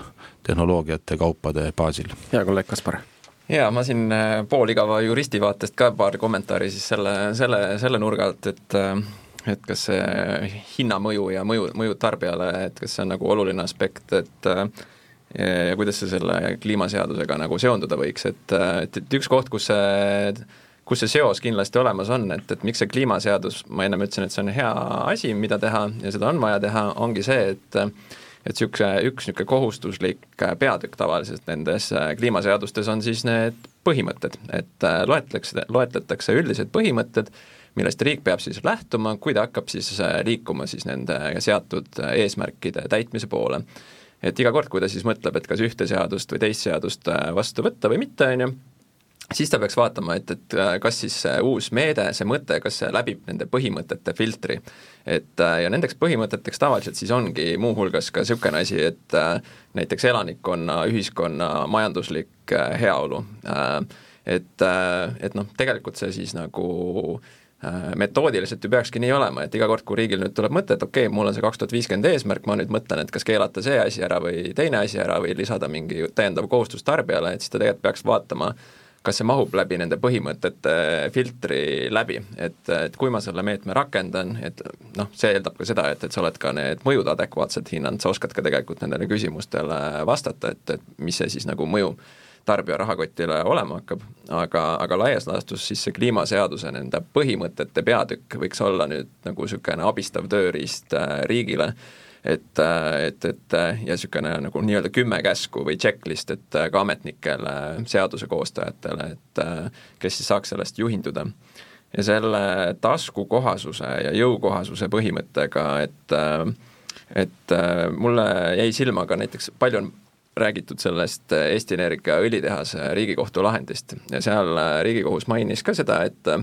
tehnoloogiate, kaupade baasil. hea kolleeg Kaspar jaa, ma siin äh, pooligava juristi vaatest ka paar kommentaari siis selle, selle, selle nurga alt, et äh, et kas see hinnamõju ja mõju, mõju tarbijale, et kas see on nagu oluline aspekt, et äh, ja kuidas see selle kliimaseadusega nagu seonduda võiks, et, et, et üks koht, kus see kus see seos kindlasti olemas on, et, et miks see kliimaseadus, ma ennem ütlesin, et see on hea asi, mida teha ja seda on vaja teha, ongi see, et et niisugune, üks niisugune kohustuslik äh, peatükk tavaliselt nendes äh, kliimaseadustes on siis need põhimõtted, et äh, loetletakse, loetletakse üldised põhimõtted, millest riik peab siis lähtuma, kui ta hakkab siis liikuma siis nende seatud eesmärkide täitmise poole. et iga kord, kui ta siis mõtleb, et kas ühte seadust või teist seadust vastu võtta või mitte, on ju, siis ta peaks vaatama, et, et äh, kas siis see uus meede, see mõte, kas see läbib nende põhimõtete filtri. et äh, ja nendeks põhimõteteks tavaliselt siis ongi muuhulgas ka niisugune asi, et äh, näiteks elanikkonna, ühiskonna majanduslik heaolu. Et, et noh, tegelikult see siis nagu metoodiliselt ju peakski nii olema, et iga kord, kui riigil nüüd tuleb mõte, et okei okay,, mul on see kaks tuhat viiskümmend eesmärk, ma nüüd mõtlen, et kas keelata see asi ära või teine asi ära või lisada mingi täiendav kohustus tarbijale, et siis ta tegelikult peaks vaatama äh, kas see mahub läbi nende põhimõtete filtri läbi, et, et kui ma selle meetme rakendan, et noh, see eeldab ka seda, et, et sa oled ka need mõjud adekvaatselt hinnanud, sa oskad ka tegelikult nendele küsimustele vastata, et, et mis see siis nagu mõju tarbija rahakotile olema hakkab, aga, aga laias laastus siis see kliimaseaduse nende põhimõtete peatükk võiks olla nüüd nagu niisugune abistav tööriist äh, riigile et, et, et ja niisugune nagu nii-öelda kümme käsku või checklist, et ka ametnikele, seaduse koostajatele, et kes siis saaks sellest juhinduda. ja selle taskukohasuse ja jõukohasuse põhimõttega, et et mulle jäi silma ka näiteks, palju on räägitud sellest Eesti Energia õlitehase Riigikohtu lahendist ja seal Riigikohus mainis ka seda, et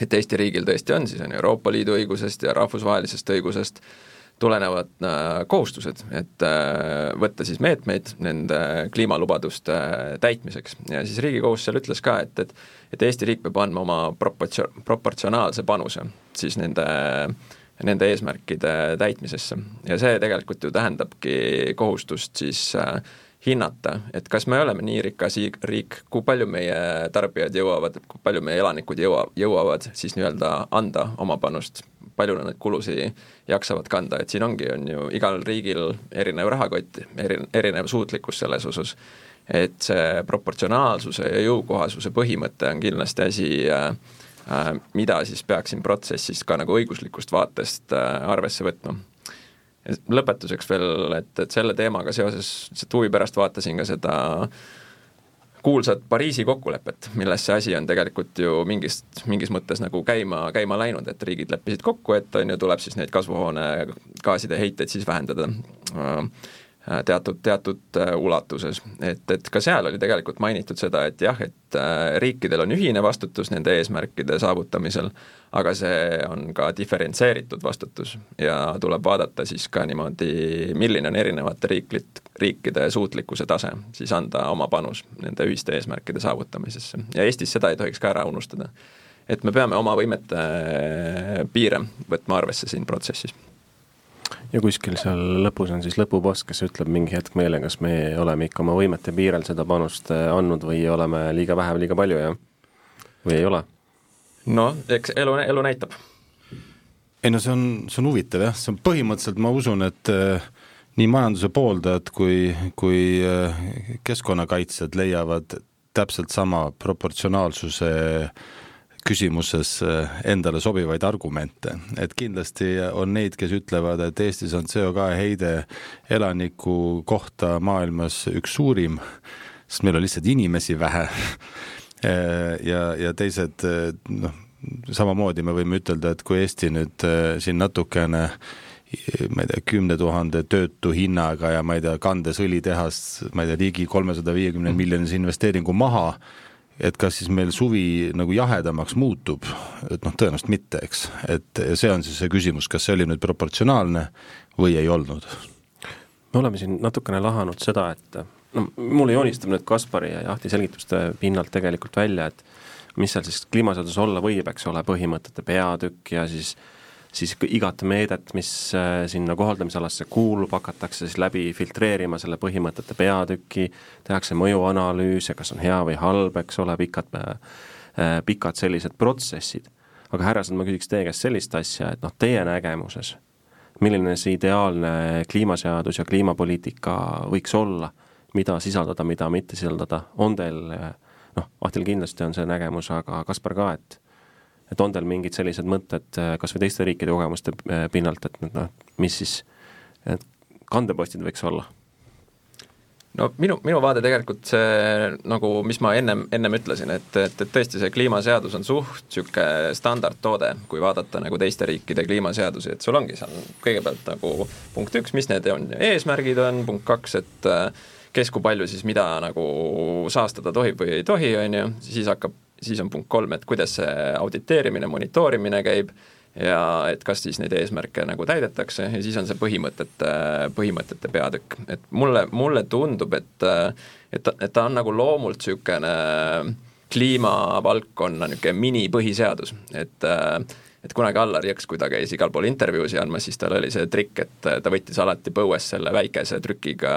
et Eesti riigil tõesti on siis on Euroopa Liidu õigusest ja rahvusvahelisest õigusest äh, tulenevad äh, kohustused, et äh, võtta siis meetmeid nende kliimalubaduste täitmiseks. Ja siis Riigikohus seal ütles ka, et, et et Eesti riik peab andma oma proportsio-, proportsionaalse panuse siis nende nende eesmärkide täitmisesse. Ja see tegelikult ju tähendabki kohustust siis äh, hinnata, et kas me oleme nii rikas riik, kui palju meie tarbijad jõuavad, kui palju meie elanikud jõua, jõuavad siis nii-öelda anda oma panust palju nad neid kulusid jaksavad kanda, et siin ongi, on ju igal riigil erinev rahakott, eri, erinev suutlikkus selles osas. et see proportsionaalsuse ja jõukohasuse põhimõte on kindlasti asi äh, äh, mida siis peaks siin protsessis ka nagu õiguslikust vaatest äh, arvesse võtma. lõpetuseks veel, et, et selle teemaga seoses lihtsalt huvi pärast vaatasin ka seda kuulsat Pariisi kokkulepet, milles see asi on tegelikult ju mingist, mingis mõttes nagu käima, käima läinud, et riigid leppisid kokku, et on ju, tuleb siis neid kasvuhoonegaaside heiteid siis vähendada. Äh, teatud, teatud äh, ulatuses. et, et ka seal oli tegelikult mainitud seda, et jah, et äh, riikidel on ühine vastutus nende eesmärkide saavutamisel, aga see on ka diferentseeritud vastutus ja tuleb vaadata siis ka niimoodi, milline on erinevate riiklit, riikide suutlikkuse tase siis anda oma panus nende ühiste eesmärkide saavutamisesse ja Eestis seda ei tohiks ka ära unustada. et me peame oma võimete piire võtma arvesse siin protsessis ja kuskil seal lõpus on siis lõpuboss, kes ütleb mingi hetk meile, kas me oleme ikka oma võimete piirel seda panust äh, andnud või oleme liiga vähe või liiga palju, jah? või ei ole? noh, eks elu, elu näitab. ei no see on, see on huvitav jah, see on põhimõtteliselt, ma usun, et äh, nii majanduse pooldajad kui, kui äh, keskkonnakaitsjad leiavad täpselt sama proportsionaalsuse äh, küsimuses eh, endale sobivaid argumente, et kindlasti on neid, kes ütlevad, et Eestis on CO2 heide elaniku kohta maailmas üks suurim, sest meil on lihtsalt inimesi vähe. Eh, ja, ja teised eh, noh, samamoodi me võime ütelda, et kui Eesti nüüd siin natukene ma ei tea, kümne tuhande töötu hinnaga ja ma ei tea, kandes õlitehas, ma ei tea, ligi kolmesaja viiekümne miljonise investeeringu maha et kas siis meil suvi nagu jahedamaks muutub, et noh, tõenäoliselt mitte, eks, et see on siis see küsimus, kas see oli nüüd proportsionaalne või ei olnud? me oleme siin natukene lahanud seda, et no mulle joonistab nüüd Kaspari ja Jahti selgituste pinnalt tegelikult välja, et mis seal siis kliimaseaduses olla võib, eks ole, põhimõtete peatükk ja siis äh, siis igat meedet, mis äh, sinna kohaldamisalasse kuulub, hakatakse siis läbi filtreerima selle põhimõtete peatüki, tehakse mõjuanalüüse, kas on hea või halb, eks ole, pikad, äh, äh, pikad sellised protsessid. aga härrased, ma küsiks teie käest sellist asja, et noh, teie nägemuses, milline see ideaalne kliimaseadus ja kliimapoliitika võiks olla, mida sisaldada, mida mitte sisaldada, on teil noh, Ahtil kindlasti on see nägemus, aga Kaspar ka, et et on teil mingid sellised mõtted äh, kas või teiste riikide kogemuste äh, pinnalt, et noh, mis siis kandepostid võiks olla? no minu, minu vaade tegelikult see nagu, mis ma ennem, ennem ütlesin, et, et, et tõesti see kliimaseadus on suht niisugune standardtoode, kui vaadata nagu teiste riikide kliimaseadusi, et sul ongi seal kõigepealt nagu punkt üks, mis need on, eesmärgid on, punkt kaks, et kes kui palju siis mida nagu saastada tohib või ei tohi, on ju, siis hakkab siis on punkt kolm, et kuidas see auditeerimine, monitoorimine käib ja et kas siis neid eesmärke nagu täidetakse ja siis on see põhimõtete, põhimõtete peatükk, et mulle, mulle tundub, et et, et ta on nagu loomult niisugune kliimavaldkonna niisugune minipõhiseadus, et äh, et kunagi Allar Jõks, kui ta käis igal pool intervjuusid andmas, siis tal oli see trikk, et ta võttis alati põues selle väikese trükiga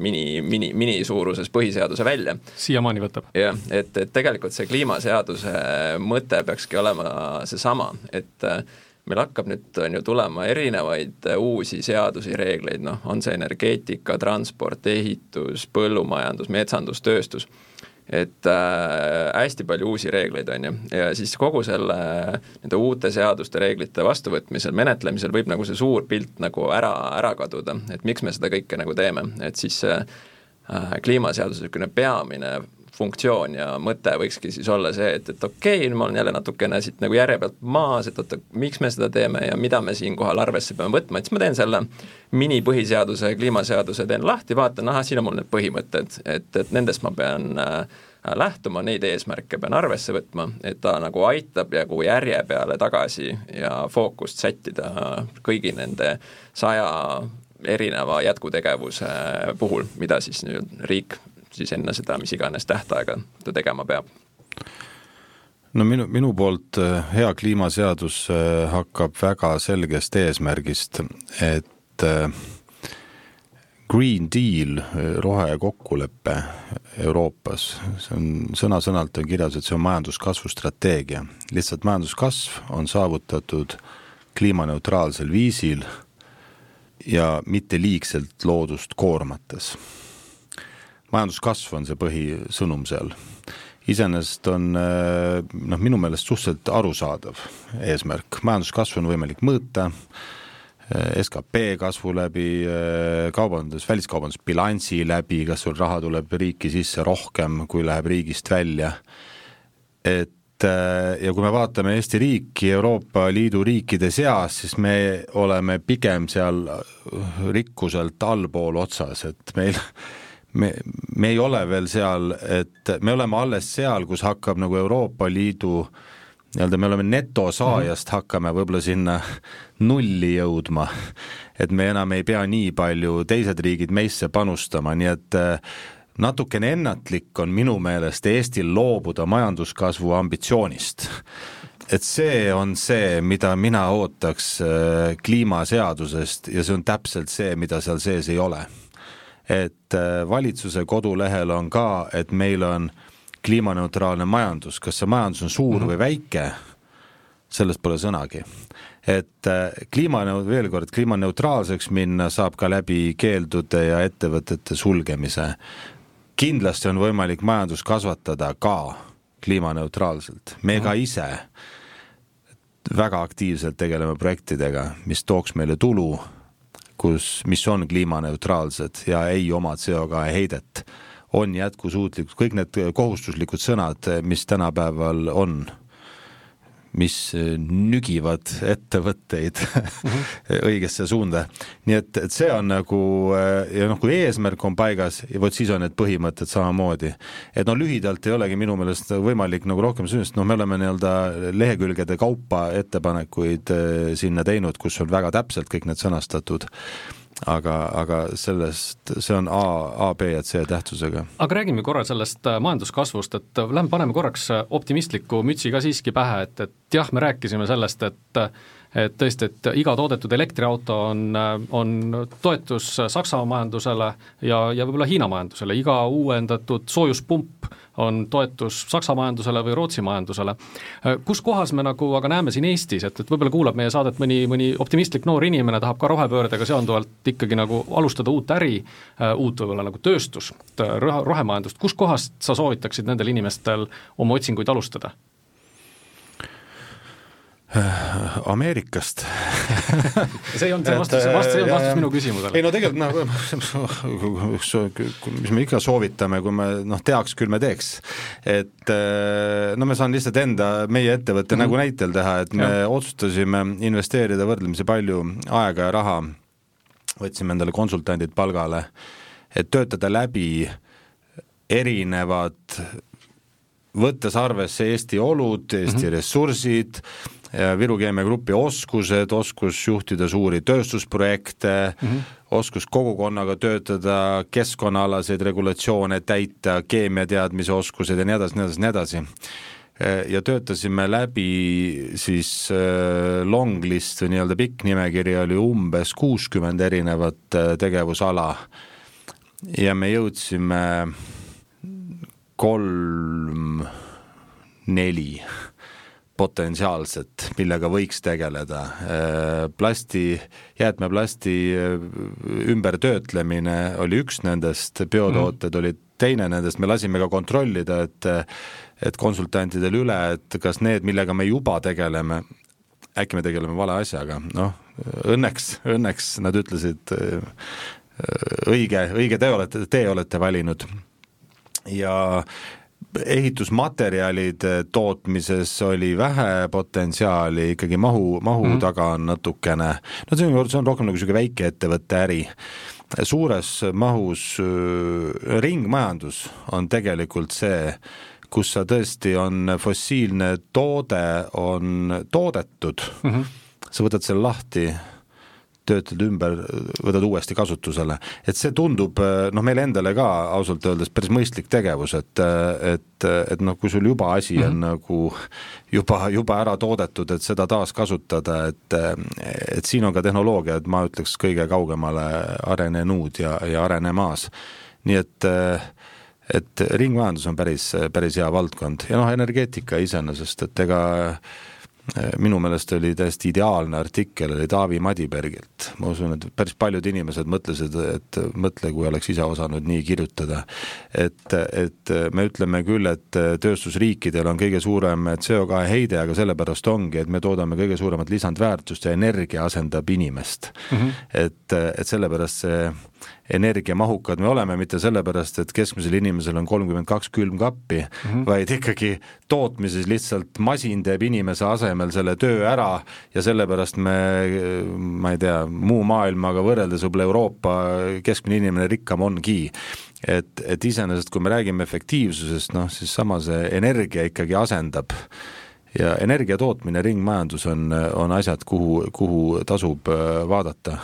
mini, mini, minisuuruses põhiseaduse välja. siiamaani võtab. jah, et, et tegelikult see kliimaseaduse mõte peakski olema seesama, et äh, meil hakkab nüüd, on ju, tulema erinevaid uusi seadusi, reegleid, noh, on see energeetika, transport, ehitus, põllumajandus, metsandus, tööstus et äh, hästi palju uusi reegleid, on ju, ja siis kogu selle nende uute seaduste, reeglite vastuvõtmisel, menetlemisel võib nagu see suur pilt nagu ära, ära kaduda, et miks me seda kõike nagu teeme, et siis see äh, kliimaseaduse niisugune peamine funktsioon ja mõte võikski siis olla see, et, et okei okay,, ma olen jälle natukene siit nagu järje pealt maas, et oota, miks me seda teeme ja mida me siinkohal arvesse peame võtma, et siis ma teen selle minipõhiseaduse, kliimaseaduse teen lahti, vaatan, ahah, siin on mul need põhimõtted, et, et nendest ma pean äh, lähtuma, neid eesmärke pean arvesse võtma, et ta nagu aitab nagu järje peale tagasi ja fookust sättida kõigi nende saja erineva jätkutegevuse puhul, mida siis nüüd riik siis enne seda, mis iganes tähtaega ta tegema peab? no minu, minu poolt äh, hea kliimaseadus äh, hakkab väga selgest eesmärgist, et äh, Green Deal, rohekokkulepe Euroopas, see on sõna-sõnalt on kirjas, et see on majanduskasvu strateegia. lihtsalt majanduskasv on saavutatud kliimaneutraalsel viisil ja mitte liigselt loodust koormates majanduskasv on see põhisõnum seal. iseenesest on äh, noh, minu meelest suhteliselt arusaadav eesmärk, majanduskasvu on võimalik mõõta, skp kasvu läbi, kaubandus, väliskaubandusbilansi läbi, kas sul raha tuleb riiki sisse rohkem, kui läheb riigist välja. et ja kui me vaatame Eesti riiki Euroopa Liidu riikide seas, siis me oleme pigem seal rikkuselt allpool otsas, et meil me, me ei ole veel seal, et me oleme alles seal, kus hakkab nagu Euroopa Liidu nii-öelda me oleme netosaajast mm, -hmm. hakkame võib-olla sinna nulli jõudma. et me enam ei pea nii palju, teised riigid meisse panustama, nii et äh, natukene ennatlik on minu meelest Eestil loobuda majanduskasvu ambitsioonist. et see on see, mida mina ootaks äh, kliimaseadusest ja see on täpselt see, mida seal sees ei ole et äh, valitsuse kodulehel on ka, et meil on kliimaneutraalne majandus, kas see majandus on suur mm -hmm. või väike, sellest pole sõnagi. et äh, kliima, veel kord, kliimaneutraalseks minna saab ka läbi keeldude ja ettevõtete sulgemise. kindlasti on võimalik majandust kasvatada ka kliimaneutraalselt, me ka mhm. ise väga aktiivselt tegeleme projektidega, mis tooks meile tulu kus, mis on kliimaneutraalsed ja ei oma CO2 heidet, on jätkusuutlikud, kõik need kohustuslikud sõnad, mis tänapäeval on mis äh, nügivad ettevõtteid mm -hmm. õigesse suunda. nii et, et see on nagu äh, ja noh, kui eesmärk on paigas, vot siis on need põhimõtted samamoodi. et no lühidalt ei olegi minu meelest võimalik nagu rohkem süüdistada, noh, me oleme nii-öelda lehekülgede kaupa ettepanekuid äh, sinna teinud, kus on väga täpselt kõik need sõnastatud aga, aga sellest, see on A, A, B ja C tähtsusega. aga räägime korra sellest äh, majanduskasvust, et äh, lähme paneme korraks äh, optimistliku mütsi ka siiski pähe, et, et jah, me rääkisime sellest, et et tõesti, et iga toodetud elektriauto on, on toetus Saksa majandusele ja, ja võib-olla Hiina majandusele, iga uuendatud soojuspump on toetus Saksa majandusele või Rootsi majandusele. kus kohas me nagu aga näeme siin Eestis, et, et võib-olla kuulab meie saadet mõni, mõni optimistlik noor inimene, tahab ka rohepöördega seonduvalt ikkagi nagu alustada uut äri, uut võib-olla nagu tööstust, rohemajandust, kuskohast sa soovitaksid nendel inimestel oma otsinguid alustada? Ameerikast see ei olnud see vastus, see vastus ei olnud vastus minu küsimusele. ei no tegelikult noh, mis me ikka soovitame, kui me noh, teaks, küll me teeks. et äh, no ma saan lihtsalt enda, meie ettevõtte mm -hmm. nagu näitel teha, et me ja. otsustasime investeerida võrdlemisi palju aega ja raha, võtsime endale konsultandid palgale, et töötada läbi erinevad võttes arvesse Eesti olud, Eesti mm -hmm. ressursid, Viru Keemia Grupi oskused, oskus juhtida suuri tööstusprojekte mm, -hmm. oskus kogukonnaga töötada, keskkonnaalaseid regulatsioone täita, keemiateadmise oskused ja nii edasi, nii edasi, nii edasi. Ja töötasime läbi siis äh, long list või nii-öelda pikk nimekiri oli umbes kuuskümmend erinevat äh, tegevusala. Ja me jõudsime kolm, neli potentsiaalset, millega võiks tegeleda. Äh, plasti, jäätmeplasti äh, ümbertöötlemine oli üks nendest, biotooted mm. olid teine nendest, me lasime ka kontrollida, et et konsultantidel üle, et kas need, millega me juba tegeleme, äkki me tegeleme vale asjaga, noh, õnneks, õnneks nad ütlesid äh, õige, õige tee olete, tee olete valinud ja ehitusmaterjalide tootmises oli vähe potentsiaali, ikkagi mahu, mahu mm. taga on natukene, no see on, see on rohkem nagu niisugune väikeettevõtte äri. suures mahus ringmajandus on tegelikult see, kus sa tõesti on fossiilne toode on toodetud mm, -hmm. sa võtad selle lahti töötad ümber, võtad uuesti kasutusele. et see tundub noh, meile endale ka ausalt öeldes päris mõistlik tegevus, et, et, et noh, kui sul juba asi on mm -hmm. nagu juba, juba ära toodetud, et seda taaskasutada, et et siin on ka tehnoloogia, et ma ütleks, kõige kaugemale arenenud ja, ja arenemas. nii et et ringmajandus on päris, päris hea valdkond ja noh, energeetika iseenesest, et ega minu meelest oli täiesti ideaalne artikkel, oli Taavi Madibergilt. ma usun, et päris paljud inimesed mõtlesid, et mõtle, kui oleks ise osanud nii kirjutada. et, et me ütleme küll, et tööstusriikidel on kõige suurem CO2 heide, aga sellepärast ongi, et me toodame kõige suuremat lisandväärtust ja energia asendab inimest mm. -hmm. et, et sellepärast see energiamahukad me oleme, mitte sellepärast, et keskmisel inimesel on kolmkümmend kaks külmkappi mm, -hmm. vaid ikkagi tootmises lihtsalt masin teeb inimese asemel selle töö ära ja sellepärast me, ma ei tea, muu maailmaga võrreldes võib-olla Euroopa keskmine inimene rikkam ongi et, et iseenesest, kui me räägime efektiivsusest, noh siis sama see energia ikkagi asendab ja energia tootmine, ringmajandus on, on asjad, kuhu, kuhu tasub äh, vaadata.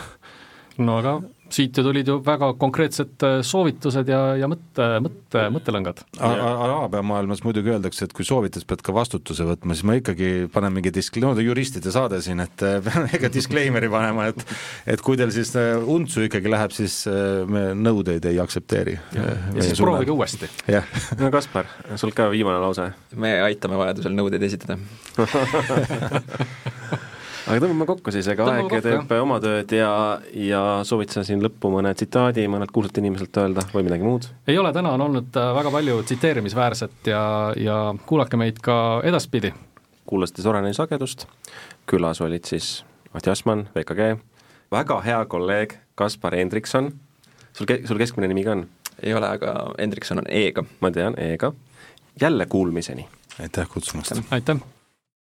no aga siit ju tulid ju väga konkreetsed äh, soovitused ja, ja mõtte, mõtte, mõttelõngad. Araabia maailmas muidugi öeldakse, et kui soovid, siis pead ka vastutuse võtma, siis ma ikkagi panen mingi disk-, no ta juristide saade siin, et äh, pean ikka disclaimer'i panema, et et kui teil siis äh, untsu ikkagi läheb, siis me nõudeid ei aktsepteeri. ja, siis proovige uuesti. no Kaspar, sul ka viimane lause? me aitame vajadusel nõudeid esitada aga tõmbame kokku siis, ega aeg teeb oma tööd ja, ja soovitasin siin lõppu mõne tsitaadi mõnelt kuulsalt inimeselt öelda või midagi muud? ei ole, täna on olnud äh, väga palju tsiteerimisväärset ja, ja kuulake meid ka edaspidi. kuulasite Soraineni sagedust, külas olid siis Mati Asman, VKG, väga hea kolleeg Kaspar Hendrikson, sul ke-, sul keskmine nimi ka on? ei ole, aga Hendrikson on E-ga. ma tean, E-ga, jälle kuulmiseni! aitäh kutsumast! aitäh!